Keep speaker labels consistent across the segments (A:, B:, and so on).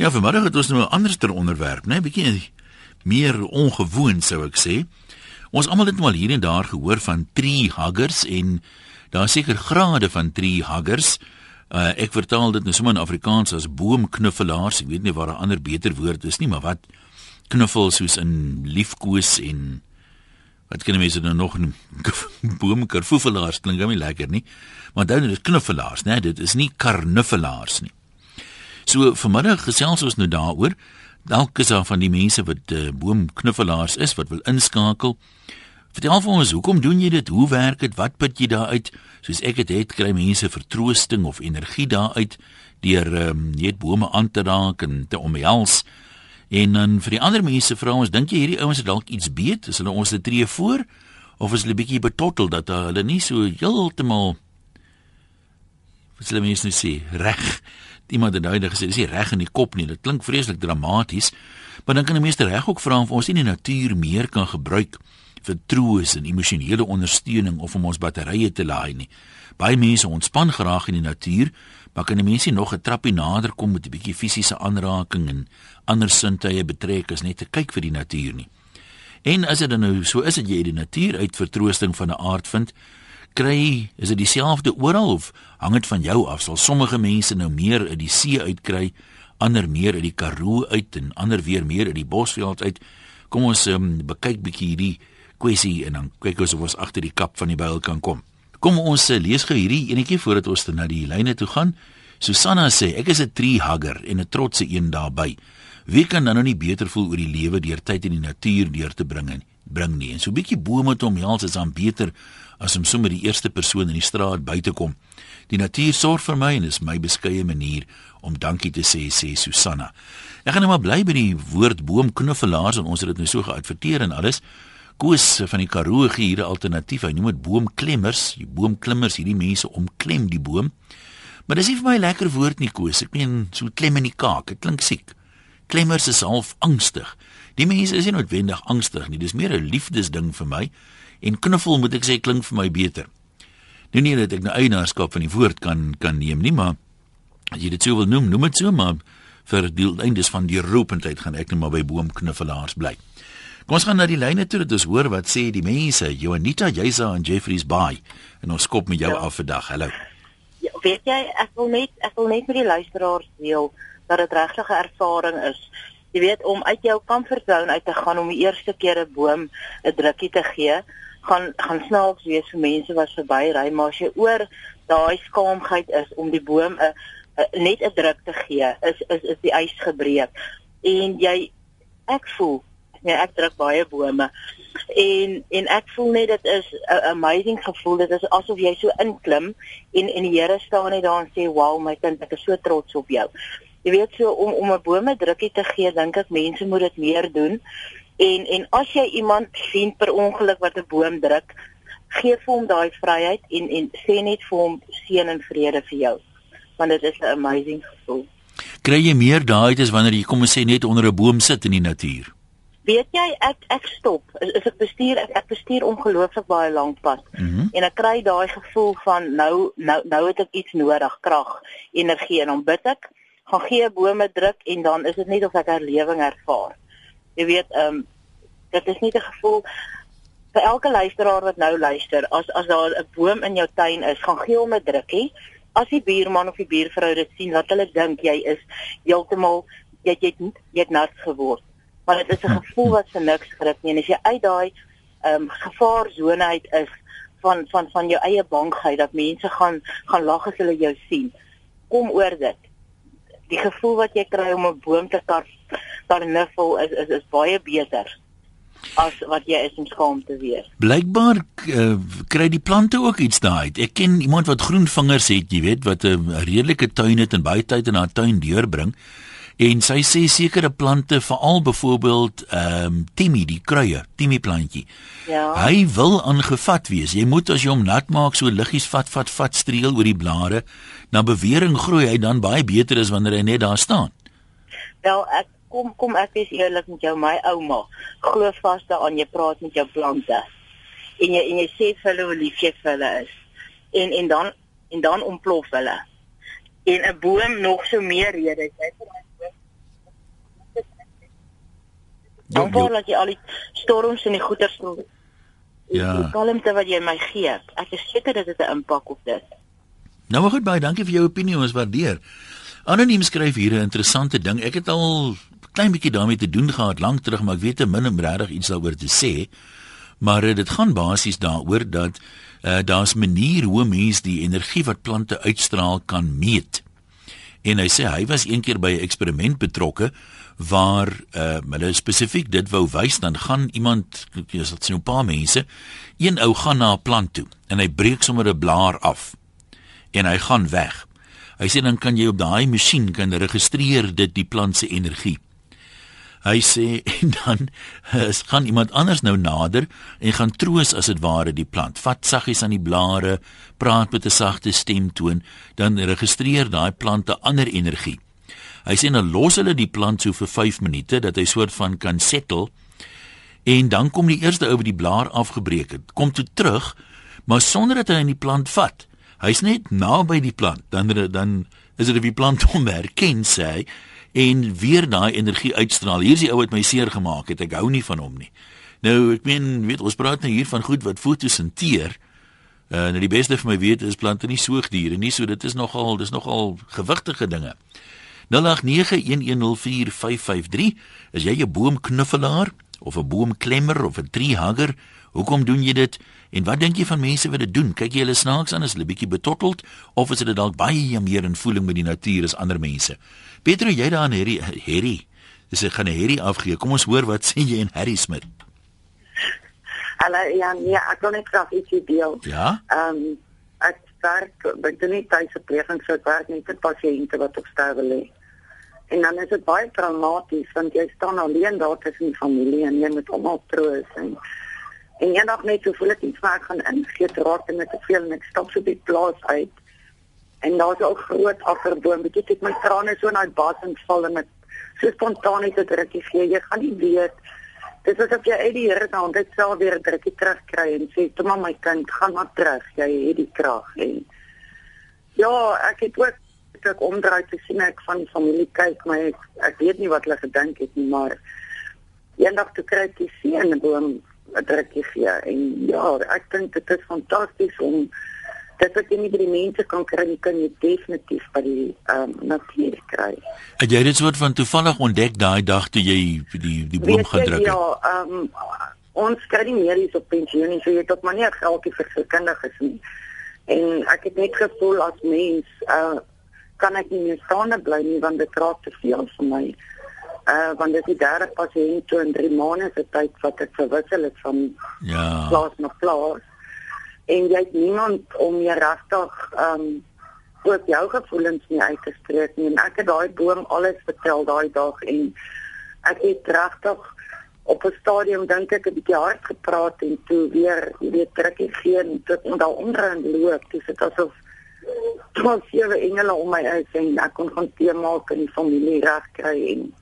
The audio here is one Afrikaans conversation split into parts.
A: Ja, vanmiddag het ons nou 'n anderster onderwerp, né? 'n Bietjie meer ongewoon sou ek sê. Ons almal het mal hier en daar gehoor van tree huggers en daar seker grade van tree huggers. Uh, ek vertaal dit nou sommer in Afrikaans as boomknuffelaars. Ek weet nie waar 'n ander beter woord is nie, maar wat knuffel soos in liefkoes en wat kan mense nou nog boomkarfoefelaars klink hom nie lekker nie. Maar is dit knuffelaars, né? Dit is nie karnuffelaars nie. So vanmiddag gesels ons nou daaroor. Dalk is daar van die mense wat uh, boomknuffelaars is wat wil inskakel. Vertel vir ons, hoekom doen jy dit? Hoe werk dit? Wat put jy daaruit? Soos ek dit het, kry mense vertroosting of energie daaruit deur ehm um, net bome aan te raak en te omhels. En dan vir die ander mense vra ons, dink jy hierdie ouens het dalk iets beet? Is hulle ons 'n tree voor of is hulle bietjie betottel dat hulle nie so heeltemal wat hulle mense nou sê, reg iemand het nou gesê dis nie reg in die kop nie. Dit klink vreeslik dramaties. Maar dan kan 'n meester reg ook vra of ons nie die natuur meer kan gebruik vir troos en emosionele ondersteuning of om ons batterye te laai nie. Baie mense ontspan graag in die natuur, maar kan 'n mens nie nog 'n trappie nader kom met 'n bietjie fisiese aanraking en ander sintuie betrek as net te kyk vir die natuur nie. En as dit nou so is dat jy die natuur uit vertroosting van 'n aard vind, kry is dit dieselfde oral hang dit van jou af sal sommige mense nou meer uit die see uitkry ander meer uit die Karoo uit en ander weer meer uit die Bosveld uit. Kom ons um, bekyk bietjie hierdie kwessie en dan kyk ons of ons agter die kap van die byl kan kom. Kom ons uh, lees gou hierdie enetjie voordat ons na die lyne toe gaan. Susanna sê ek is 'n tree hugger en 'n trotse een daarbey wie kan dan nou nie beter voel oor die lewe deur tyd in die natuur deur te bring en bring nie? En so 'n bietjie bome te omhels is dan beter as om sommer die eerste persoon in die straat buite kom. Die natuur sorg vir my en is my beskeie manier om dankie te sê, sê Susanna. Ek gaan nou maar bly by die woord boomknuffelaars en ons het dit nou so geadverteer en alles. Koos van die Karoo gee hier 'n alternatief. Hy noem dit boomklemmers. Die boomklimmers, hierdie mense omklem die boom. Maar dis nie vir my 'n lekker woord nie, Koos. Ek meen so klem in die kaak. Dit klink siek. Klemmers is half angstig. Die mense is nie noodwendig angstig nie. Dis meer 'n liefdesding vir my en knuffel moet ek sê klink vir my beter. Nou nie dat ek nou eienaarskap van die woord kan kan neem nie, maar as jy dit sou wil noem, noem dit so maar vir die eindes van die roependheid gaan ek net maar by boomknuffelaars bly. Kom ons gaan na die lyne toe dat ons hoor wat sê die mense. Joanita, Jaysa en Jeffrey's by en ons skop met jou ja. af vandag. Hallo.
B: Ja, weet jy, ek wil net ek wil net met die luisteraars deel dat dit regtig 'n ervaring is. Jy weet om uit jou comfort zone uit te gaan om die eerste keer 'n boom 'n drukkie te gee gaan gaan snaaks wees vir mense wat verby ry maar as jy oor daai skaamheid is om die boom 'n net 'n druk te gee is is is die ys gebreek. En jy ek voel nee ek druk baie bome. En en ek voel net dit is 'n amazing gevoel dit is asof jy so inklim en en die Here staan net daar en sê wow my kind ek is so trots op jou. Jy weet so om om 'n bome drukkie te gee dink ek mense moet dit meer doen En en as jy iemand sien per ongeluk wat 'n boom druk, gee vir hom daai vryheid en en sê net vir hom seën en vrede vir jou. Want dit is 'n amazing gevoel.
A: Kry jy meer daai dit is wanneer jy kom en sê net onder 'n boom sit in die natuur?
B: Weet jy ek ek stop. Is, is ek bestuur ek, ek bestuur ongelooflik baie lank pad. Mm -hmm. En ek kry daai gevoel van nou nou nou het ek iets nodig, krag, energie en dan bid ek, gaan gee bome druk en dan is dit net of ek herlewing ervaar jy weet ehm um, dit is nie 'n gevoel vir elke luisteraar wat nou luister as as daar 'n boom in jou tuin is gaan gee hom 'n drukkie as die buurman of die buurvrou dit sien dat hulle dink jy is heeltemal jy jy het jy het nat geword. Maar dit is 'n gevoel wat vir niks grip nie. En as jy uit daai ehm um, gevaarsone uit is van van van jou eie bankheid dat mense gaan gaan lag as hulle jou sien kom oor dit. Die gevoel wat jy kry om 'n boom te kar karnuffel is is is baie beter as wat jy is om skaam te wees.
A: Blykbaar uh, kry die plante ook iets daai. Ek ken iemand wat groen vingers het, jy weet, wat 'n redelike tuin het en baie tyd in haar tuin deurbring. En sy sê sekere plante, veral byvoorbeeld ehm um, timmy, die kruie, timmy plantjie. Ja. Hy wil aangevat wees. Jy moet as jy hom nat maak, so liggies vat, vat, vat streel oor die blare, na bewering groei hy dan baie beter as wanneer hy net daar staan.
B: Wel, ek kom kom ek is eerlik met jou my ouma glo vas daaraan jy praat met jou plante en jy en jy sê vir hulle hoe lief jy vir hulle is en en dan en dan ontplof hulle en 'n boom nog so meer rede jy vir daai boom
C: dankbaar dat jy al die storms en die goeters sal
A: Ja.
C: Die kalmte wat jy my gee. Ek is seker dit het 'n impak op dit.
A: Nou maar goed baie dankie vir jou opinie ons waardeer. Anoniem skryf hier 'n interessante ding. Ek het al klein bietjie daarmee te doen gehad lank terug, maar ek weet te min om regtig iets daaroor te sê. Maar uh, dit gaan basies daaroor dat uh, daar's 'n manier hoe mense die energie wat plante uitstraal kan meet. En hy sê hy was eendag by 'n eksperiment betrokke waar uh, hulle spesifiek dit wou wys dan gaan iemand dis dit sien 'n paar mense een ou gaan na 'n plant toe en hy breek sommer 'n blaar af en hy gaan weg hy sê dan kan jy op daai masjien kan registreer dit die plant se energie hy sê en dan is gaan iemand anders nou nader en gaan troos as dit ware die plant vat saggies aan die blare praat met 'n sagte stemtoon dan registreer daai plant 'n ander energie Hy sê dan los hulle die plant so vir 5 minute dat hy soort van kan settle. En dan kom die eerste ou wat die blaar afgebreek het, kom toe terug, maar sonder dat hy in die plant vat. Hy's net naby die plant. Dan dan is dit of die plant hom herken sê hy en weer daai energie uitstraal. Hier is die ou wat my seer gemaak het. Ek hou nie van hom nie. Nou, ek meen, weet ons praat nou hier van goed wat fotosinteer. Uh, nou die beste vir my weet is plante nie soogdiere nie, so dit is nogal dis nogal gewigtige dinge. 0891104553 Is jy 'n boomknuffelaar of 'n boomklemmer of 'n treehugger? Hoekom doen jy dit? En wat dink jy van mense wat dit doen? Kyk jy hulle snaaks aan as hulle bietjie betotteld of is hulle dalk baie meer in voeling met die natuur as ander mense? Petro, jy daar aan Harry Harry. Dis ek gaan 'n Harry afgee. Kom ons hoor wat sê jy en Harry Smit.
D: Hallo ja, nee, ek wil net graag ietsie deel.
A: Ja?
D: Ehm um, ek werk by die nie tuisverpleging so ek werk net met pasiënte wat op sterwe lê. En dan is dit baie traumaties want jy staan alleen daar tussen die familie en jy moet almal troos en en eendag net so voel ek iets waar ek gaan ingee raak en met te veel en ek stap so die plaas uit. En daar's 'n groot agterboom, bietjie het my trane so in daai basing val en ek so spontaan net 'n drukkie gee. Jy gaan nie weet Dit is asof jy uit die Here dan dit self weer 'n drukkie terugkry en sê, "Toe maar my kind, gaan maar terug. Jy het die krag." En ja, ek het ook ek omdraai te sien ek van die familie kyk, maar ek, ek weet nie wat hulle gedink het nie, maar eendag toe kry ek die seën boom 'n drukkie gee en ja, ek dink dit is fantasties om dit wat jy nie by die mense kan kry kan jy definitief by die ehm um, natuur kry.
A: Het jy dit soort van toevallig ontdek daai dag toe jy die die boom gaan druk het?
D: Ja, ehm um, ons kry nie meer hier op pensioen nie, so jy ook maar nie 'n geldjie vir sekundiges nie. En ek het net gevoel as mens, uh kan ek nie meer staande bly nie want dit raak te veel vir my. Uh want dit is die derde pasiënt toe in 3 maande se tyd wat ek verwissel het van
A: Ja.
D: plaas na plaas. En jy het niemand om jou regtig ehm um, ook jou gevoelens nie uit te spreek nie. En ek het daai boom alles vertel daai dag en ek het regtig op 'n stadium dink ek 'n bietjie hard gepraat en toe weer jy weet drukkie gee en tot en daar onder in loop. Dis dit asof twaalf sewe engele om my is en ek kon gaan tee maak en die familie reg kry en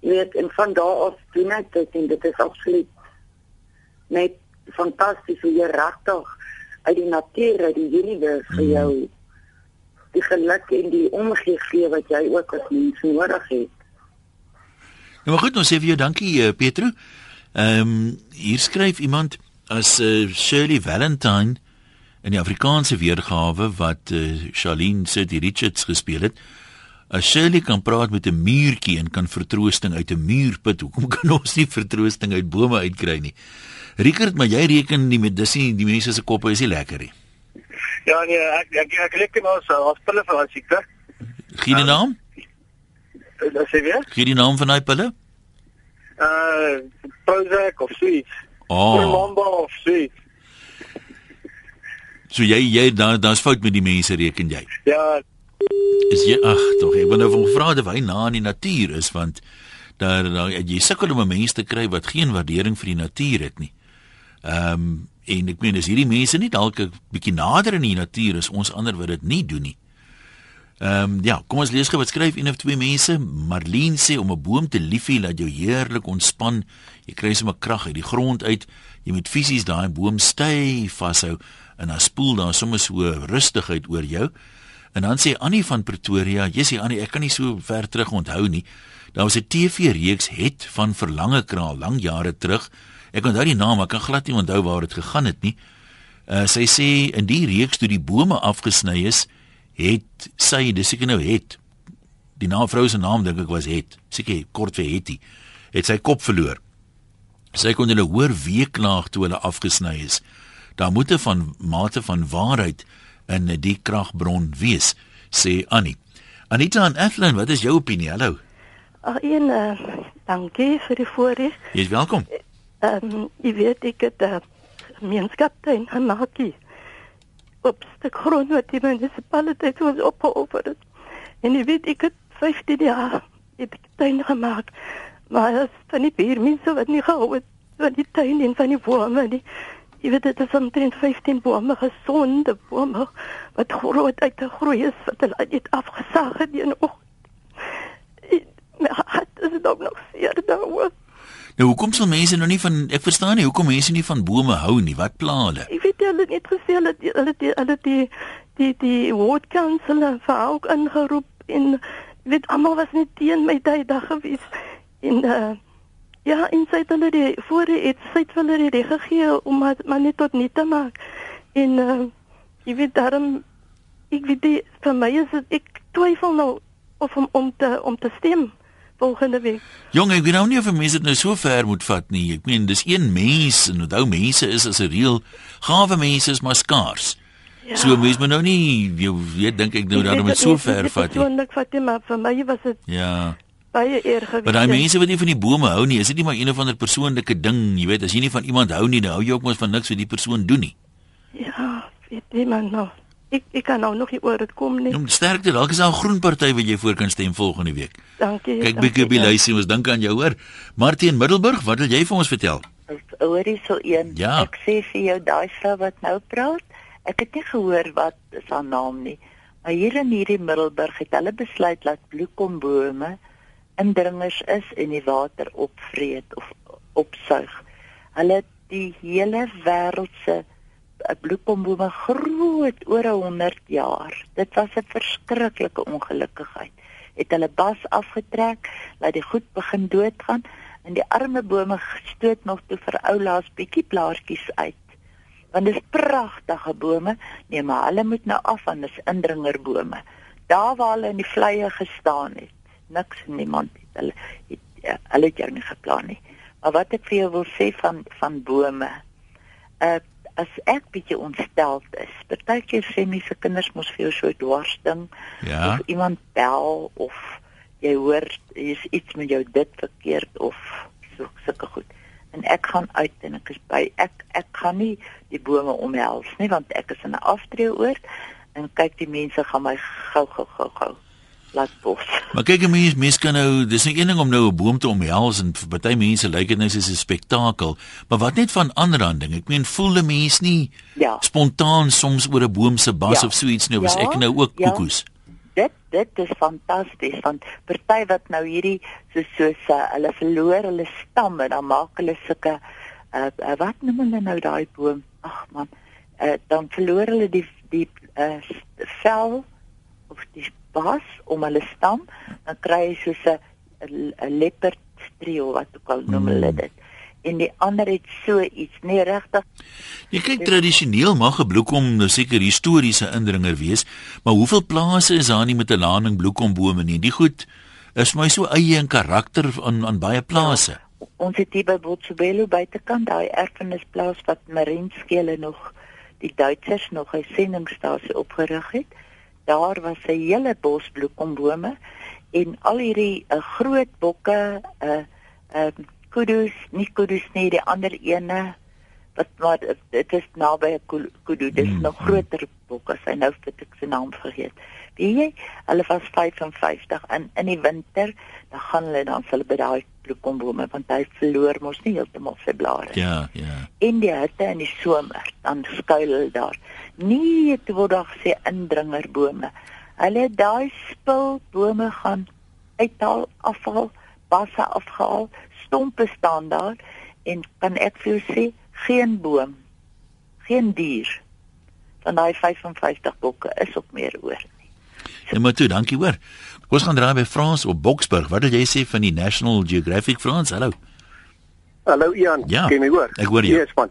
D: jy weet en van daar af doen ek dit en dit is absoluut net fantasties hoe jy regtig uit die natuur uit die universe vir jou die geluk en die omgee gee wat jy ook as mens nodig het.
A: Nou maar goed, ons sê vir jou dankie uh, Petro. Ehm um, hier skryf iemand as uh, Shirley Valentine in die Afrikaanse weergawe wat uh, Charlene City Richards gespeel het. As Shirley kan praat met 'n muurtjie en kan vertroosting uit 'n muurput, hoekom kan ons nie vertroosting uit bome uitkry nie? Rickert, maar jy reken nie met dis nie, die mense se koppe is nie lekker nie.
E: Ja nee, ek ek ek reken ons as pille vir daai siekte.
A: Gee die naam?
E: Dat sê weer?
A: Gee die naam van daai pille?
E: Uh Prozac of Sweet.
A: Oh,
E: Mamba of Sweet.
A: so jy jy daar daar's fout met die mense reken jy.
E: Ja,
A: Is jy ag tog, ek wil nou van vra dat hy na in die natuur is want daar daar jy sukkel om 'n mens te kry wat geen waardering vir die natuur het nie. Ehm um, en ek meen as hierdie mense nie dalk 'n bietjie nader in die natuur is ons ander wat dit nie doen nie. Ehm um, ja, kom ons lees gou wat skryf een of twee mense. Marlene sê om 'n boom te lief hê laat jou heerlik ontspan. Jy kry sommer krag uit die grond uit. Jy moet fisies daai boom styf vashou en dan spoel daar sommer so rustigheid oor jou. En dan sê Annie van Pretoria, "Jessie Annie, ek kan nie so ver terug onthou nie. Daar was 'n TV-reeks het van Verlange Kraal lang jare terug. Ek onthou die naam, ek kan glad nie onthou waar dit gegaan het nie. Uh sy sê in die reeks toe die bome afgesny is, het sy, dis seker nou het. Die naam vrou se naam dink ek was het. Seker kort vir Hetty. Het sy kop verloor. Sy kon hulle hoor weeklaag toe hulle afgesny is. Daar moet 'n van mate van waarheid in die kragbron wees, sê Annie. Anita en Ethlyn, wat is jou opinie? Hallo.
F: Ag een uh, dankie vir die voorreg.
A: Jy is welkom.
F: Ehm um, jy weet ek het 'n uh, gemeenskaptuin gemaak hier. Op stuk grond wat die munisipaliteit ons opgeoffer het. En jy weet ek het 15 jaar het ek tuin gemaak. Maar as van die buurmense wat nie gehou het van die tuin en van die bome nie. Jy weet dit is omtrent 15 bome gesonde bome wat groot uit te groei is wat hulle net afgesaag het in oggend. My hart is nog nog seer daaroor.
A: Nou hoekom sal mense nou nie van ek verstaan nie hoekom mense nie van bome hou nie. Wat pla hulle?
F: Ek weet hulle het net gesê hulle die, hulle die, hulle die die die ward council vir ook ingeroep en weet almal was net teen my daai dag gewees. En uh ja, en sy het hulle die voor het sy het hulle die reg gegee om maar, maar net tot nie te maak. En uh jy weet daarom ek weet die, vir my is dit ek twyfel nou of om om te om te stem volgende week.
A: Jong, ek weet nou nie of mense dit nou so ver moet vat nie. Ek meen dis een mens en onthou mense is as 'n reël gawe mense is maar skaars. Ja. So mense moet nou nie jy weet dink ek nou daarom dit so ver vat
F: nie. Persoonlik vat jy maar vir my was dit
A: Ja.
F: Baie eer gewees.
A: Maar daai mense wat nie van die bome hou nie, is dit nie maar een of ander persoonlike ding, jy weet, as jy nie van iemand hou nie, dan hou jy ook mos van niks wat die persoon doen nie.
F: Ja, weet jy man nou. Ek ek kan nou nog nie oor dit kom nie.
A: Om sterkte, dalk is daar 'n groen party wat jy voor kan stem volgende week.
F: Dankie.
A: Kyk bietjie die lysie, ons dink aan jou hoor. Martin Middelburg, wat wil jy vir ons vertel?
C: Hoorie so een.
A: Ja.
C: Ek sê vir jou daai vrou wat nou praat, ek het nie gehoor wat is haar naam nie. Maar hier in hierdie Middelburg het hulle besluit dat bloekombome indringers is en die water opvreet of opsuig. Hulle die hele wêreld se eh, bloekombome groot oor 100 jaar. Dit was 'n verskriklike ongelukkigheid. Het hulle bas afgetrek, laat die goed begin doodgaan en die arme bome gestoot nog toe vir oulaas bietjie blaartjies uit. Want dit is pragtige bome, nee, maar hulle moet nou af van dis indringerbome. Daar waar hulle in die vleye gestaan het, niks niemand het hulle het, ja, hulle het jou nie geplan nie. Maar wat ek vir jou wil sê van van bome. Uh as ek bietjie ontsteld is, partykeer sê mense kinders mos vir jou so dwarsding
A: Ja.
C: of iemand bel of jy hoor is iets met jou dit verkeerd of so sulke goed. En ek gaan uit en ek is by ek ek gaan nie die bome omhels nie want ek is in 'n aftreeoord en kyk die mense gaan my gou gou gou gou laat bos.
A: Maar kyk, 'n mens mens kan nou, dis nie een ding om nou 'n boom te omhels en vir party mense lyk dit net soos 'n spektakel, maar wat net van ander aan ding. Ek meen, voel 'n mens nie
C: Ja.
A: spontaan soms oor 'n boom se bas
C: Ja.
A: of so iets nou, as
C: Ja,
A: ek nou ook
C: ja.
A: koekoes.
C: Dit dit is fantasties want party wat nou hierdie so soos uh, hulle verloor hulle stamme dan maak hulle sulke uh, uh, wat noem hulle nou daai boom? Ag man, uh, dan verloor hulle die die uh, vel of die bas om hulle stam, dan kry jy soos 'n 'n leopard streel wat ook al noem hulle dit. En die ander het so iets, nee regtig
A: Jy kyk tradisioneel mag 'n bloekom nou seker historiese indringer wees, maar hoeveel plase is daar nie met 'n lading bloekombome nie? Die goed is my so eie in karakter aan aan baie plase.
C: ons het hier by Botshabelo buitekant daai erfenisplaas wat Marienskele nog die Duitsers nog 'n sendingstasie opgerig het. Daar was 'n hele bos bloekombome en al hierdie uh, groot bokke, uh uh kudus, nie kudus nie, die ander ene wat maar dit is naby 'n ku- kudu, dis
A: Mm,
C: nog
A: mm.
C: groter bokke. Sy nou het ek sy naam vergeet. Weet jy, hulle was 55 in in die winter, dan gaan hulle dan hulle by daai bloekombome want hy verloor mos nie heeltemal sy blare.
A: Ja, ja.
C: In die hitte in die somer, dan skuil hulle daar. Nie het word daar gesê indringerbome. Hulle daai spul bome gaan uithaal, afhaal, basse afgehaal, stompe staan daar en kan ek vir jou sê geen boom, geen dier van daai 55 bokke is op meer oor nie.
A: En maar toe, dankie hoor. Kom ons gaan draai by Frans op Boksburg. Wat wil jy sê van die National Geographic Frans? Hallo.
E: Hallo Ian,
A: Ja,
E: kan jy my hoor?
A: ek hoor jou.
E: Yes man.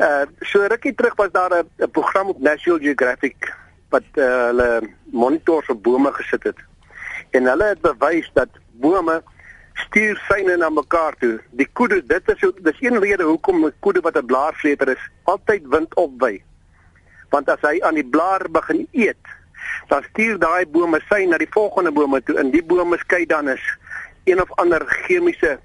E: Uh so rukkie terug was daar 'n program op National Geographic wat uh, hulle monitors op bome gesit het. En hulle het bewys dat bome stuur syne na mekaar toe. Die koede, dit is dis een rede hoekom 'n koede wat 'n blaarvleter is, altyd wind opwy. Want as hy aan die blaar begin eet, dan stuur daai bome sy na die volgende bome toe en die bome skei dan is een of ander chemiese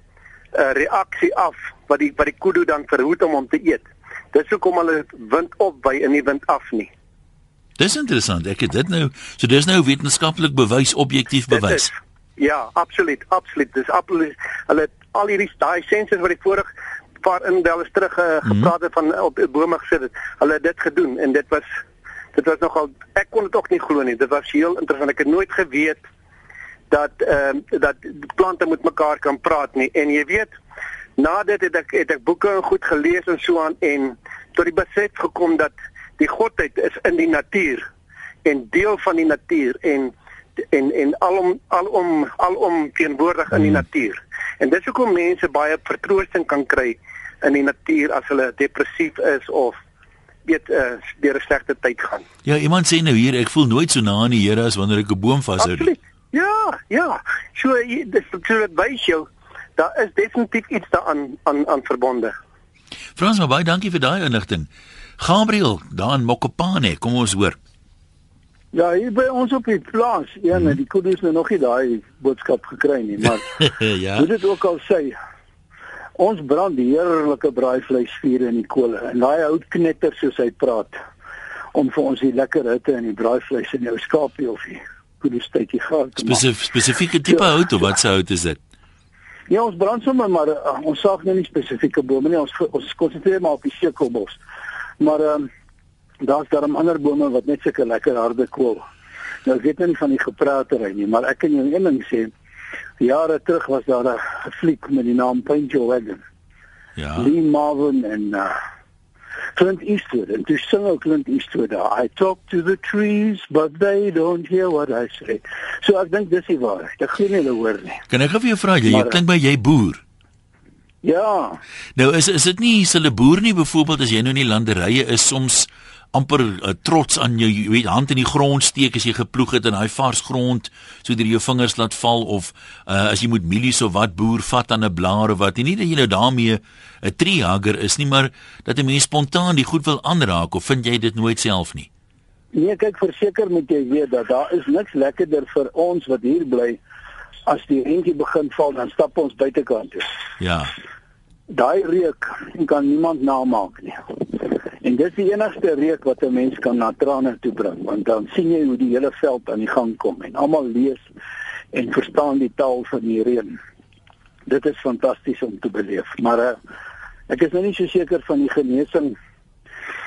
E: uh, reaksie af wat die wat die kudu dan verhoed om hom te eet. Dis hoekom hulle wind opwy en nie wind af nie.
A: Dis interessant. Ek het dit nou, so dis nou wetenskaplik bewys, objektief bewys.
E: is- Ja, absoluut, absoluut. Dis absoluut. Hulle het al hierdie daai sensors wat ek vorig paar indels terug uh, gepraat het van op bome gesit het. Hulle het dit gedoen en dit was dit was nogal ek kon dit ook nie glo nie. Dit was heel interessant. Ek het nooit geweet dat ehm dat die plante met mekaar kan praat nie. En jy weet, na dit het ek het ek boeke en goed gelees en so aan en tot die besef gekom dat die godheid is in die natuur en deel van die natuur en en en alom alom alom teenwoordig in die natuur. En dis hoekom mense baie vertroosting kan kry in die natuur as hulle depressief is of weet uh, deur 'n slegte tyd gaan.
A: Ja, iemand sê nou hier, ek voel nooit so na aan die Here as wanneer ek 'n boom vashou.
E: Absoluut. Ja, ja. So dis so dit wys jou daar is definitief iets daaraan aan aan verbonde.
A: Frans, baie dankie vir daai inligting. Gabriel, daar in Mokopane, kom ons hoor.
G: Ja, hier by ons op die plaas, een mm. die koedes nou nog nie daai boodskap gekry nie, maar
A: ja.
G: hoe dit ook al sê, ons brand heerlike braaivleisvuur in die kole en daai hout knetter soos hy praat om vir ons die lekker hitte in die braaivleis in jou skaapie of die koedes tydjie gaar te maak.
A: Spesif spesifieke tipe
G: Ja.
A: hout of wat se hout is dit?
G: Ja, ons brand sommer maar uh, ons saag nou nie spesifieke bome nie. Ons ons konsentreer maar op die sekelbos. Maar ehm um, daar's daarom ander bome wat net sulke lekker harde kool. Nou ek weet nou nie van die gepraatery nie, maar ek kan jou een ding sê. Jare terug was daar 'n fliek met die naam Paint Your Wagon.
A: Ja.
G: Lee Marvin en uh, Clint Eastwood en toe sing ook Clint Eastwood daar, I talk to the trees but they don't hear what I say. So ek dink dis die waarheid. Ek glo nie hulle hoor nie.
A: Kan ek gou vir jou vra, jy, jy
G: Maar,
A: klink by jy boer.
G: Ja,
A: Nou is is dit nie hulle boer nie byvoorbeeld as jy nou in die landerye is soms amper uh, trots aan jou jy weet hand in die grond steek as jy geploeg het in daai vars grond sodat jy jou vingers laat val of uh, as jy moet mielies of wat boer vat aan 'n blaar of wat nie dat jy nou daarmee 'n treehugger is nie maar dat 'n mens spontaan die goed wil aanraak of vind jy dit nooit self nie
G: Nee, kyk verseker moet jy weet dat daar is niks lekkerder vir ons wat hier bly as die reentjie begin val dan stap ons buitekant toe.
A: ja
G: Daai reuk kan niemand namaak nie. En dis die enigste reuk wat 'n mens kan na trane toe bring want dan sien jy hoe die hele veld aan die gang kom en almal lees en verstaan die taal van die reën. Dit is fantasties om te beleef, maar uh, ek is nou nie so seker van die genesing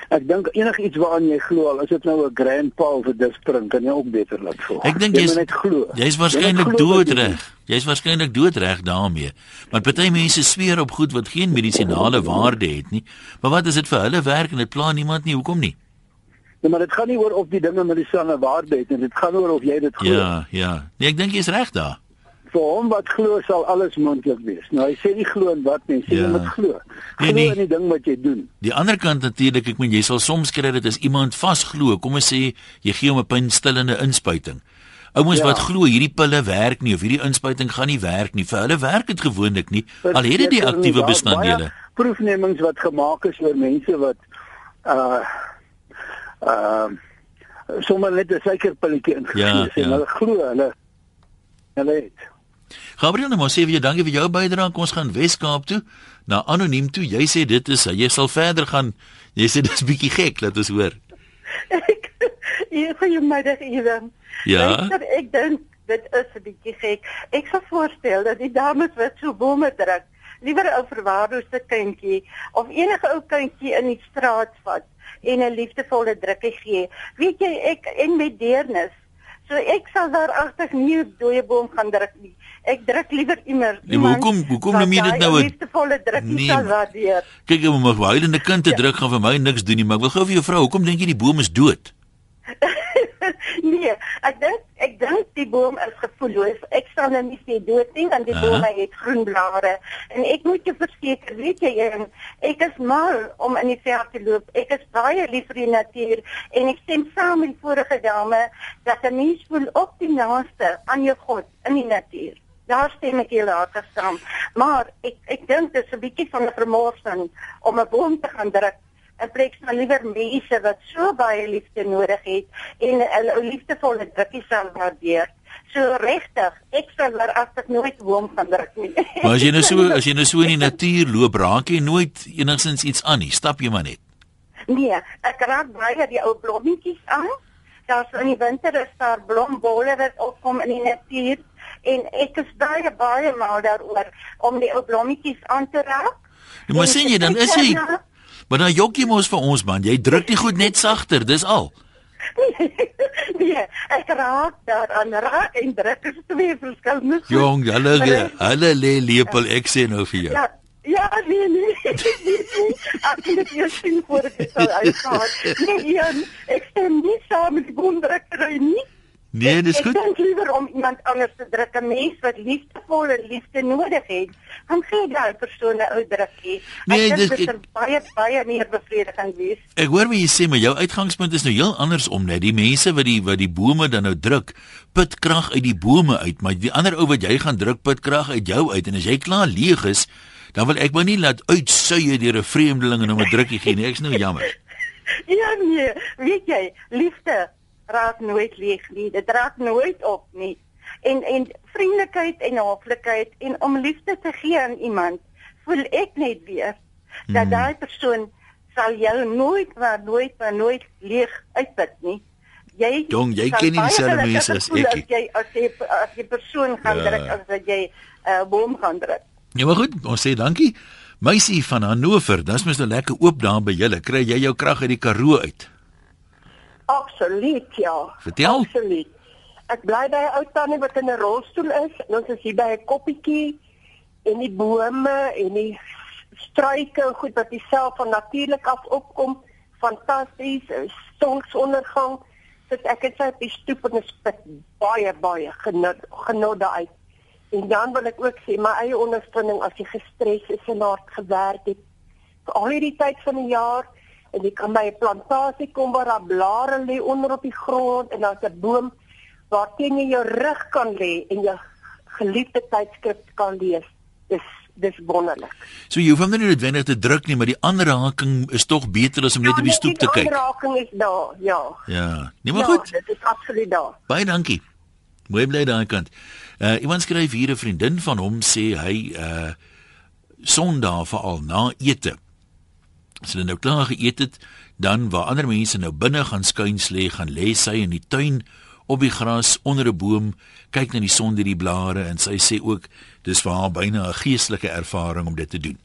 G: Ek dink enigiets waaraan jy glo, al is dit nou 'n grandpa of 'n dispring, kan jy ook beter laat voel.
A: Ek dink
G: Jy
A: jy's
G: moet net glo.
A: Jy's
G: Jy
A: waarskynlik doodreg. Jy's waarskynlik doodreg daarmee. Maar party mense sweer op goed wat geen medisinale waarde het nie. Maar wat as dit vir hulle werk en dit pla niemand nie? Hoekom nie?
G: Ja, maar dit gaan nie oor of die dinge medisyne waarde het nie, dit gaan oor of jy dit glo.
A: Ja, ja. Nee, ek dink jy's reg daar.
G: Vir hom wat glo sal alles moontlik wees. Nou hy sê nie glo in wat nie, sê
A: Ja.
G: jy moet glo.
A: Nee,
G: Glo
A: nee.
G: in die ding wat jy doen.
A: Die ander kant natuurlik, ek meen jy sal soms kry dit as iemand vasglo, kom ons sê jy gee hom 'n pynstillende inspuiting. Ouens
G: Ja.
A: wat glo hierdie pille werk nie of hierdie inspuiting gaan nie werk nie, vir hulle werk dit gewoonlik nie. Al het dit die aktiewe bestanddele.
G: Proefnemings wat gemaak is oor mense wat uh uh sommer net 'n suikerpilletjie ingegee
A: Ja,
G: het en
A: ja.
G: hulle glo hulle hulle het
A: Gabriel, nou maar sê vir jou dankie vir jou bydrae. Kom ons gaan Wes-Kaap toe na anoniem toe. Jy sê dit is jy sal verder gaan. Jy sê dis bietjie gek, laat ons hoor.
F: Ek goeiemiddag Iwan.
A: Ja.
F: Luister, ek dink dit is 'n bietjie gek. Ek sal voorstel dat die dames wat so bome druk, liewer 'n verwaarloosde kindjie of enige ou kindjie in die straat vat en 'n liefdevolle drukkie gee. Weet jy, ek en met deernis. So ek sal daar agter nie 'n dooie boom gaan druk nie. Ek druk liewer iemand.
A: Nee, maar hoekom- hoekom noem jy dit nou 'n-
F: 'n liefdevolle drukkie
A: Nee,
F: sal waardeer?
A: Kyk, om 'n huilende kind te druk gaan vir my niks doen nie, maar ek wil gou vir jou vra, hoekom dink jy die boom is dood?
F: nee, ek dink ek dink
H: die boom is gevoelloos. Ek sal nou nie sê dood nie want die
A: Aha.
H: boom het groen blare en ek moet jou verseker, weet jy, Jan, ek is mal om in die veld te loop. Ek is baie lief vir die natuur en ek stem saam met die vorige dame dat 'n mens voel op die naaste aan jou God in die natuur. Daar stem ek heel hard saam. Maar ek ek dink dit is 'n bietjie van 'n vermorsing om 'n boom te gaan druk en plek sal liewer mense wat so baie liefde nodig het en ou liefdevolle drukkie sal waardeer. So regtig, ek sal waaragtig nooit 'n boom gaan druk nie.
A: Maar as jy nou so as jy nou so in die natuur loop, raak jy nooit enigsins iets aan nie. Stap jy maar net.
H: Nee, ek raak baie die ou blommetjies aan. Daar's in die winter is daar blombolle wat opkom in die natuur en ek is baie baie mal daaroor om die ou blommetjies aan te raak.
A: Ja, maar sien jy dan is jy Maar dan jok jy mos vir ons man. Jy druk die goed net sagter, dis al.
H: nee, ek raak daaraan raak en druk is twee verskillende.
A: Jong, hulle hulle lê lepel ek sê nou vir jou.
H: Ja, ja, nee, nee. nee, nee. Ek kan dit nie sien voor dit sal uitgaan. Nee, Jan, ek stem nie saam met die boomdrukkery nie.
A: Nee, dis
H: Ek
A: goed.
H: dink liewer om iemand anders te druk, 'n mens wat liefdevolle liefde nodig het. Dan gee daai persoon 'n ou drukkie.
A: Nee,
H: Ek dink dit
A: ek-
H: sal baie baie meer bevredigend wees.
A: Ek hoor wat jy sê, maar jou uitgangspunt is nou heel anders om net. Die mense wat die wat die bome dan nou druk, put krag uit die bome uit, maar die ander ou wat jy gaan druk, put krag uit jou uit en as jy klaar leeg is, dan wil ek maar nie laat uitsuie deur 'n vreemdeling en hom 'n drukkie gee nie. Ek's nou jammer.
H: Ja nee, weet jy, liefde raak nooit leeg nie. Dit raak nooit op nie. En en vriendelikheid en hooflikheid en om liefde te gee aan iemand, voel ek net weer dat
A: Hmm.
H: daai persoon sal jou nooit maar nooit maar nooit leeg uitput nie. Jy
A: Jong, jy ken nie dieselfde mense as ek
H: As
A: nie.
H: jy as jy as jy persoon gaan
A: Ja.
H: druk as wat jy 'n uh, boom gaan druk.
A: Ja, maar goed, ons sê dankie. Meisie van Hannover, dis mos nou lekker oop daar by julle. Kry jy jou krag uit die Karoo uit?
I: Absoluut ja.
A: Vertel.
I: Absoluut. Ek bly by 'n ou tannie wat in 'n rolstoel is en ons is hier by 'n koppietjie en die bome en die struike en goed wat self van natuurlik af opkom. Fantasties, 'n sonsondergang. Sit ek het sy op die stoep en dit spit baie baie genot genot uit. En dan wil ek ook sê my eie ondervinding as jy gestres is en hard gewerk het vir al hierdie tyd van die jaar en jy kan by 'n plantasie kom waar daar blare lê onder op die grond en daar's 'n boom waar teen jy jou rug kan lê en jou geliefde tydskrif kan lees. Dis dis wonderlik.
A: So jy hoef hom nie noodwendig te druk nie, maar die aanraking is tog beter as om net op die stoep te kyk.
I: Die aanraking is daar, ja.
A: Ja, nee maar
I: ja,
A: goed.
I: Dit is absoluut daar.
A: Baie dankie. Mooi bly daai kant. Uh iemand skryf hier 'n vriendin van hom sê hy uh Sondag veral na ete. As hulle nou klaar geëet het, dan waar ander mense nou binne gaan skuins lê, gaan lê sy in die tuin op die gras onder 'n boom, kyk na die son deur die blare en sy sê ook dis vir haar byna 'n geestelike ervaring om dit te doen.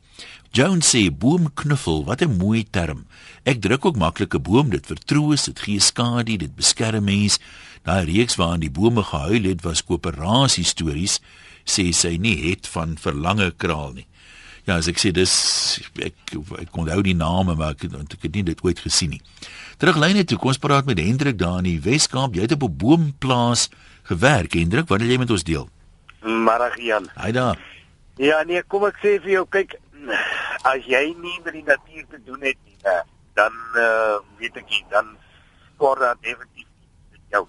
A: Jones sê boomknuffel, wat 'n mooi term. Ek druk ook maklik 'n boom, dit vertroos, dit gee skadu, dit beskerm mens. Daai reeks waarin die bome gehuil het was koöperasie stories, sê sy nie het van verlange kraal nie. Ja, as ek sê dis ek ek onthou die name maar ek, ek het nie dit ooit gesien nie. Teruglyne toe, kom ons praat met Hendrik daar in die Wes-Kaap. Jy het op 'n boomplaas gewerk, Hendrik. Wat wil jy met ons deel?
J: Marag Jan.
A: Hy daar.
J: Ja nee, kom ek sê vir jou, kyk, as jy nie met die natuur te doen het nie, né, dan uh, weet ek nie, dan skor dat definitief met jou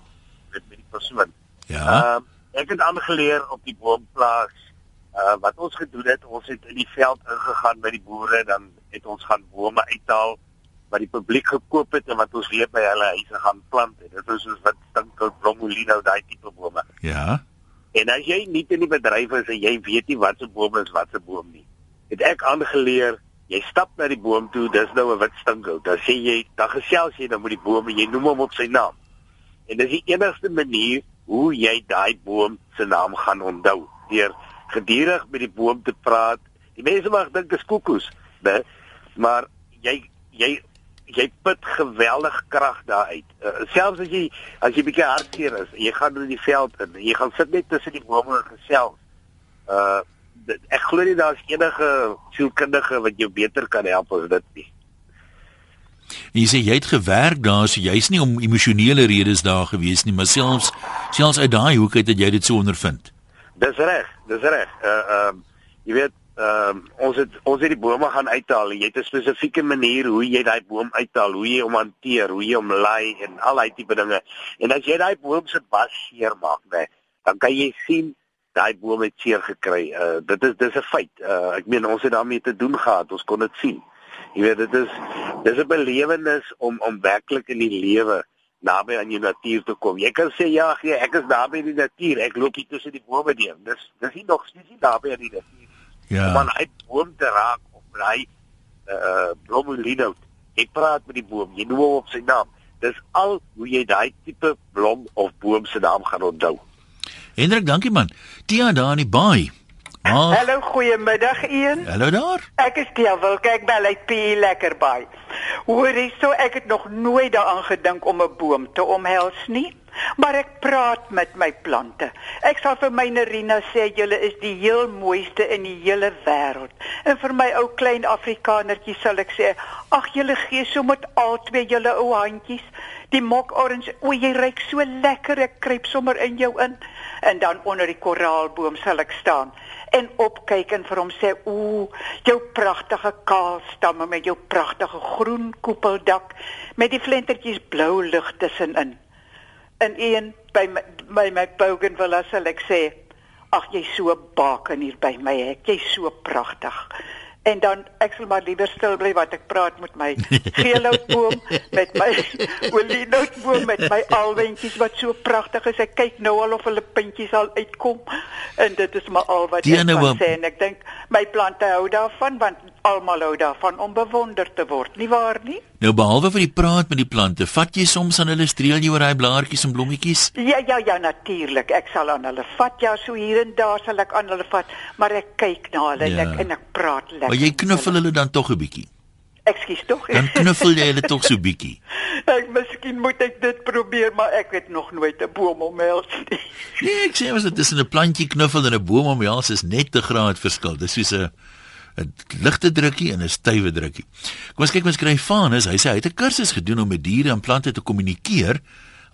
J: met met die persoon.
A: Ja.
J: Ehm ek het aangeleer op die boomplaas uh wat ons gedoen het, ons het in die veld ingegaan by die boere, dan het ons gaan bome uithaal wat die publiek gekoop het en wat ons weer by hulle huise gaan plant. En dit is soos wat stinkhout, blomolino, daai tipe bome.
A: Ja.
J: En as jy nie in die bedryf is en jy weet nie wat se boom is wat se boom nie, het ek aangeleer, jy stap na die boom toe, dis nou 'n wit stinkhout. Dan sê jy, dan gesels jy dan met die boom en jy noem hom op sy naam. En dis die enigste manier hoe jy daai boom se naam gaan onthou, deur gedurig met die boom te praat. Die mense mag dink dit is koekoes, né? Maar jy jy jy put geweldig krag daaruit. Uh, selfs as jy as jy bietjie hartseer is, jy gaan in die veld in, jy gaan sit net tussen die bome en gesels. Uh dit, ek glo nie daar's enige sielkundige wat jou beter kan help as dit nie.
A: En jy sê jy het gewerk daar, so jy's nie om emosionele redes daar gewees nie, maar selfs selfs uit daai hoek uit het jy dit so ondervind.
J: Dis reg, dis reg. Uh ehm uh, jy weet ehm uh, ons het ons het die bome gaan uithaal. Jy het 'n spesifieke manier hoe jy daai boom uithaal, hoe jy hom hanteer, hoe jy hom lei en al daai tipe dinge. En as jy daai boom se bas seer maak, nee, dan kan jy sien daai boom het seer gekry. Uh dit is dis 'n feit. Uh ek meen ons het daarmee te doen gehad. Ons kon dit sien. Jy weet dit is dis 'n belewenis om om werklik in die lewe naby aan die natuur te kom. Jy kan sê ja, gee, ek is naby die natuur. Ek loop hier tussen die bome deur. Dis dis nie nog steeds nie naby aan die natuur.
A: Ja.
J: Om aan hy boom te raak of hy uh blomolino. Ek praat met die boom. Jy noem hom op sy naam. Dis al hoe jy daai tipe blom of boom se naam gaan onthou.
A: Hendrik, dankie man. Tia daar in die baai. Maar
K: Hallo, goeiemiddag een.
A: hallo daar.
K: Ek is Tia, wil kyk by hy pie lekker by. Hoorie, so ek het nog nooit daaraan gedink om 'n boom te omhels nie, maar ek praat met my plante. Ek sal vir my Nerina sê julle is die heel mooiste in die hele wêreld. En vir my ou klein Afrikanertjie sal ek sê, ag julle gee so met al twee julle ou handjies. Die mokorens, o jy ruik so lekker, ek kruip sommer in jou in. En dan onder die koraalboom sal ek staan en opkyk en vir hom sê, "Ooh, jou pragtige kaalstamme met jou pragtige groen koepeldak met die flentertjies blou lig tussenin." In een by my, my bougainvillea sal ek sê, "Ag, jy's so baken hier by my, ek jy's so pragtig." En dan ek sal maar liewer stil bly wat ek praat met my geelhoutboom met my olienoutboom met my alwentjies wat so pragtig is. Ek kyk nou al of hulle puntjies al uitkom. En dit is maar al wat
A: Die
K: ek kan sê en ek dink my plante hou daarvan want almal hou daarvan om bewonder te word, nie waar nie?
A: Nou behalwe vir die praat met die plante, vat jy soms aan hulle streel jy oor daai blaartjies en blommetjies?
K: Ja ja ja natuurlik. Ek sal aan hulle vat. Ja, so hier en daar sal ek aan hulle vat, maar ek kyk na hulle
A: Ja.
K: en ek en ek praat lekker.
A: Maar jy knuffel
K: hulle.
A: hulle dan tog 'n bietjie.
K: Ekskuus tog.
A: Dan knuffel jy hulle tog so bietjie.
K: Ek miskien moet ek dit probeer, maar ek het nog nooit 'n boom omhels nie.
A: Nee, ek sê as dit tussen 'n plantjie knuffel en 'n boom omhels is net 'n graad verskil. Dis soos 'n 'n ligte drukkie en 'n stywe drukkie. Kom ons kyk wat skryf Vanus. Hy sê hy het 'n kursus gedoen om met diere en plante te kommunikeer.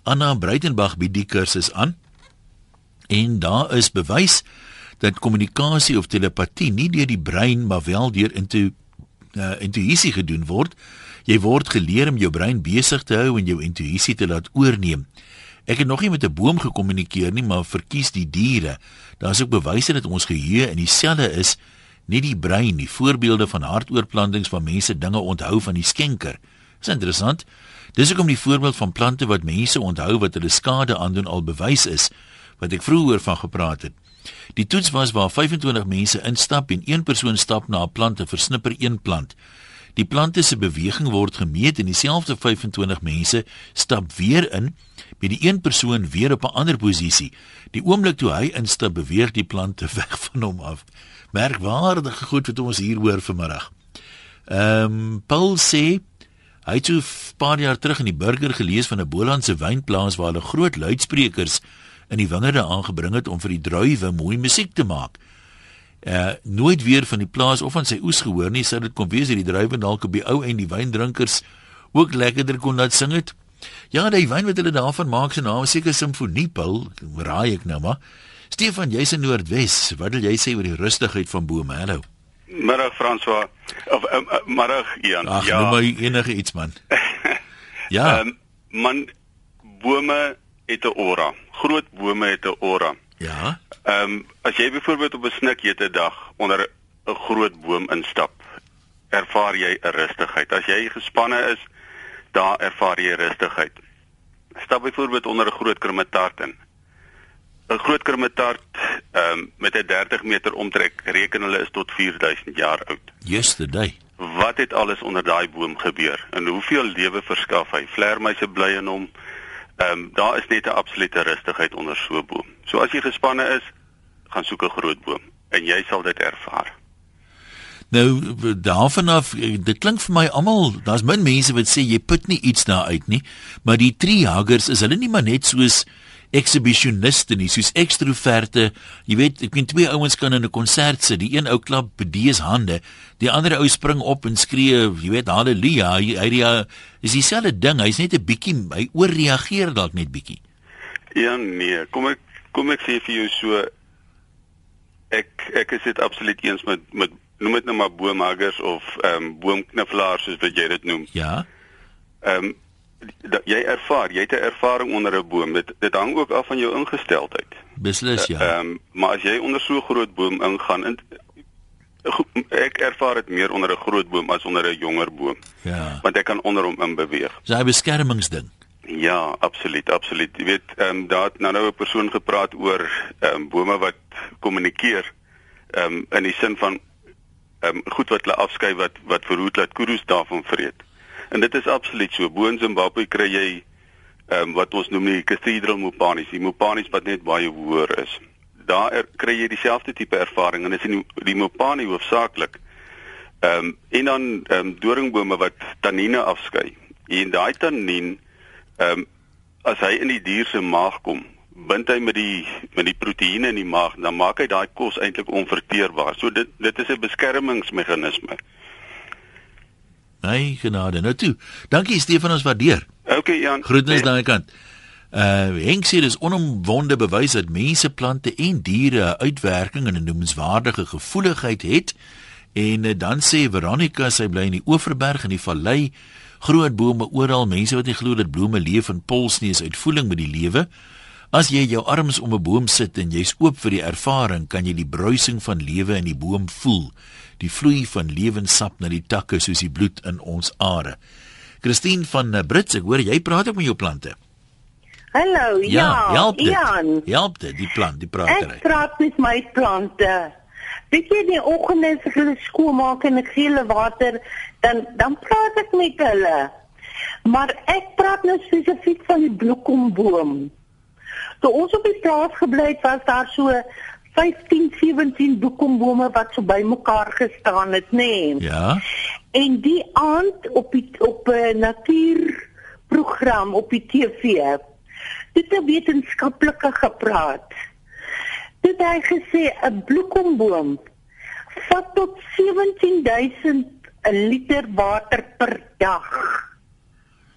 A: Anna Breitenberg bied die kursus aan. En daar is bewys dat kommunikasie of telepatie nie deur die brein maar wel deur intu uh, intuïsie gedoen word. Jy word geleer om jou brein besig te hou en jou intuïsie te laat oorneem. Ek het nog nie met 'n boom gekommunikeer nie, maar verkies die diere. Daar's ook bewyse dat ons geheue in dieselfde is, nie die brein nie. Voorbeelde van hartoortplantings waar mense dinge onthou van die skenker. Dis interessant. Dis hoekom die voorbeeld van plante wat mense onthou wat hulle skade aandoen al bewys is wat ek vroeër van gepraat het. Die toets was waar 25 mense instap en een persoon stap na 'n plant en versnipper een plant. Die plante se beweging word gemeet en dieselfde 25 mense stap weer in met die een persoon weer op 'n ander posisie. Die oomblik toe hy instap, beweeg die plante weg van hom af. Merkwaardige goed wat ons hier hoor vanmiddag. Ehm um, Paul sê hy het so 'n paar jaar terug in die burger gelees van 'n Bolandse wynplaas waar hulle groot luidsprekers in die wingerde aangebring het om vir die druiwe mooi musiek te maak. Uh nooit weer van die plaas of van sy oes gehoor nie, sou dit kon wees dat die druiwe dalk op die ou en die wyndrinkers ook lekkerder kon laat sing het. Ja, die wyn wat hulle daarvan maak se naam is seker Simfoniepil, raai ek nou maar. Stefan, jy's in Noordwes. Wat wil jy sê oor die rustigheid van bome? Hallo.
L: Middag François. Of uh, uh, middag Ian.
A: Ag, ja. noem my enige iets man. ja.
L: Ehm um, man bome het 'n aura. Groot bome het 'n aura.
A: Ja.
L: Ehm um, as jy byvoorbeeld op 'n snikjete dag onder 'n groot boom instap, ervaar jy 'n rustigheid. As jy gespanne is, daar ervaar jy rustigheid. Stap byvoorbeeld onder 'n groot krumetart in. 'n Groot krumetart ehm um, met 'n 30 meter omtrek reken hulle is tot 4000 jaar oud.
A: Yesterday.
L: Wat het alles onder daai boom gebeur en hoeveel lewe verskaf hy? Vlermuise bly in hom. Ehm um, daar is net 'n absolute rustigheid onder so 'n boom. So as jy gespanne is, gaan soek 'n groot boom en jy sal dit ervaar.
A: Nou daarvan af dit klink vir my almal daar's min mense wat sê jy put nie iets daar uit nie maar die tree huggers is hulle nie maar net soos exhibitioniste nie, soos ekstroverte. Jy weet, ek meen twee ouens kan in 'n konsert sit, die een ou klap bedees hande, die ander ou spring op en skree, jy weet, haleluja. Hy hy die, is dieselfde ding, hy's net 'n bietjie hy ooreageer dalk net bietjie.
L: Ja nee, kom ek kom ek sê vir jou so ek ek is dit absoluut eens met met noem dit nou maar boomhuggers of ehm um, boomkniffelaars soos wat jy dit noem.
A: Ja.
L: Ehm um, dat jy ervaar, jy het 'n ervaring onder 'n boom. Dit dit hang ook af van jou ingesteldheid.
A: Beslis ja.
L: Ehm um, maar as jy onder so 'n groot boom ingaan en ek ervaar dit meer onder 'n groot boom as onder 'n jonger boom.
A: Ja.
L: Want ek kan onder hom in beweeg.
A: Dis 'n beskermingsding.
L: Ja, absoluut, absoluut. Jy weet, ehm um, daar het nou nou 'n persoon gepraat oor ehm um, bome wat kommunikeer. Ehm um, in die sin van um, goed wat hulle afskei wat wat verhoed dat kudu's daarvan vreet. En dit is absoluut so. Bo in Zimbabwe kry jy ehm um, wat ons noem die cathedral mopanis, die mopanis wat net baie hoër is. Daar er, kry jy dieselfde tipe ervaring en dit is die, die mopani hoofsaaklik. Ehm um, en dan ehm um, doringbome wat tannine afskei. En daai tannien ehm um, as hy in die dier se maag kom, bind hy met die met die proteïene in die maag, dan maak hy daai kos eintlik onverteerbaar. So dit dit is 'n beskermingsmeganisme.
A: Nee, genade. Nou toe. Dankie Stefan ons waardeer.
L: OK Jan.
A: Groetnis daai kant. Uh Henk sê dis onomwonde bewys dat mense, plante en diere 'n uitwerking en 'n noemenswaardige gevoeligheid het. En uh, dan sê Veronica sy bly in die Oeverberg in die vallei. Groot bome oral, mense wat nie glo dat blomme leef en pols nie is uitvoeling met die lewe. As jy jou arms om 'n boom sit en jy's oop vir die ervaring, kan jy die bruising van lewe in die boom voel die vloei van lewenssap na die takke soos die bloed in ons are. Christine van Brits, ek hoor jy praat ook met jou plante.
M: Hallo, ja, ja
A: help dit.
M: Jan.
A: Help dit, die plant, die pratery.
M: Ek praat met my plante. Weet jy die oggende as ek hulle skoonmaak en ek gee hulle water, dan dan praat ek met hulle. Maar ek praat nou spesifiek van die bloekomboom. Toe ons op die plaas gebly het, was daar so 15 17 boekombome wat so bymekaar gestaan het, nê. Nee.
A: Ja.
M: En die aand op die op 'n uh, natuurprogram op die TV het 'n wetenskaplike gepraat. Dit hy gesê 'n bloekomboom vat tot 17000 liter water per dag.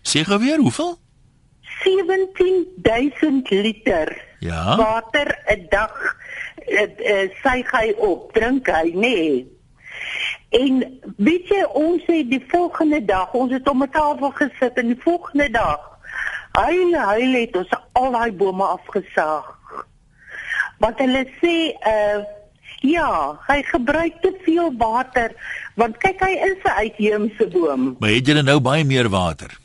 A: Sê gou weer hoeveel?
M: 17000 liter
A: ja?
M: water 'n dag uh, suig hy op, drink hy, nê. Nee. En weet jy ons het die volgende dag, ons het om 'n tafel gesit en die volgende dag hy hy het ons al daai bome afgesaag. Want hulle sê uh ja, hy gebruik te veel water want kyk hy is 'n uitheemse boom.
A: Maar het jy nou baie meer water?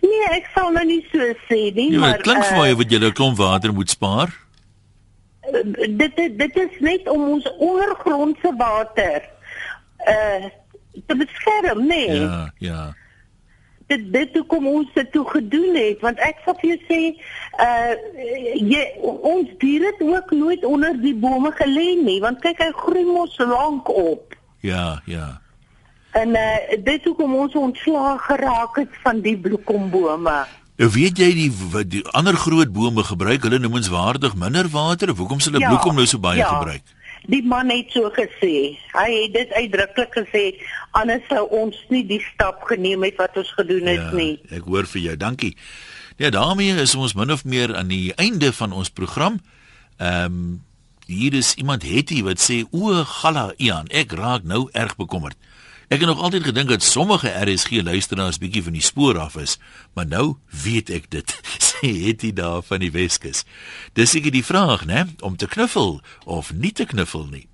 M: Nee, ek sal nou nie so sê nie,
A: ja,
M: maar
A: dit klink vir my uh, of jy 'n klomp water moet spaar
M: dit dit is net om ons ondergrondse water uh te beskerm, nee.
A: Ja, ja.
M: Dit dit hoe kom ons dit toe gedoen het want ek sal vir jou sê uh jy ons diere het ook nooit onder die bome gelê nie want kyk hy groei mos lank op.
A: Ja, ja.
M: En uh dit hoe kom ons ontslaag geraak het van die bloekombome.
A: Nou weet jy die, die ander groot bome gebruik hulle noemenswaardig minder water of hoekom hulle ja, bloekom nou so baie ja, gebruik?
M: Die man het so gesê. Hy het dit uitdruklik gesê anders sou ons nie die stap geneem het wat ons gedoen het ja, nie.
A: Ek hoor vir jou. Dankie. Ja, daarmee is ons min of meer aan die einde van ons program. Ehm um, hier is iemand Hetty wat sê o, galla Ian, ek raak nou erg bekommerd. Ek het nog altyd gedink dat sommige RSG luisteraars bietjie van die spoor af is, maar nou weet ek dit. Sê het jy daar van die Weskus. Dis seker die vraag, né, om te knuffel of nie te knuffel nie.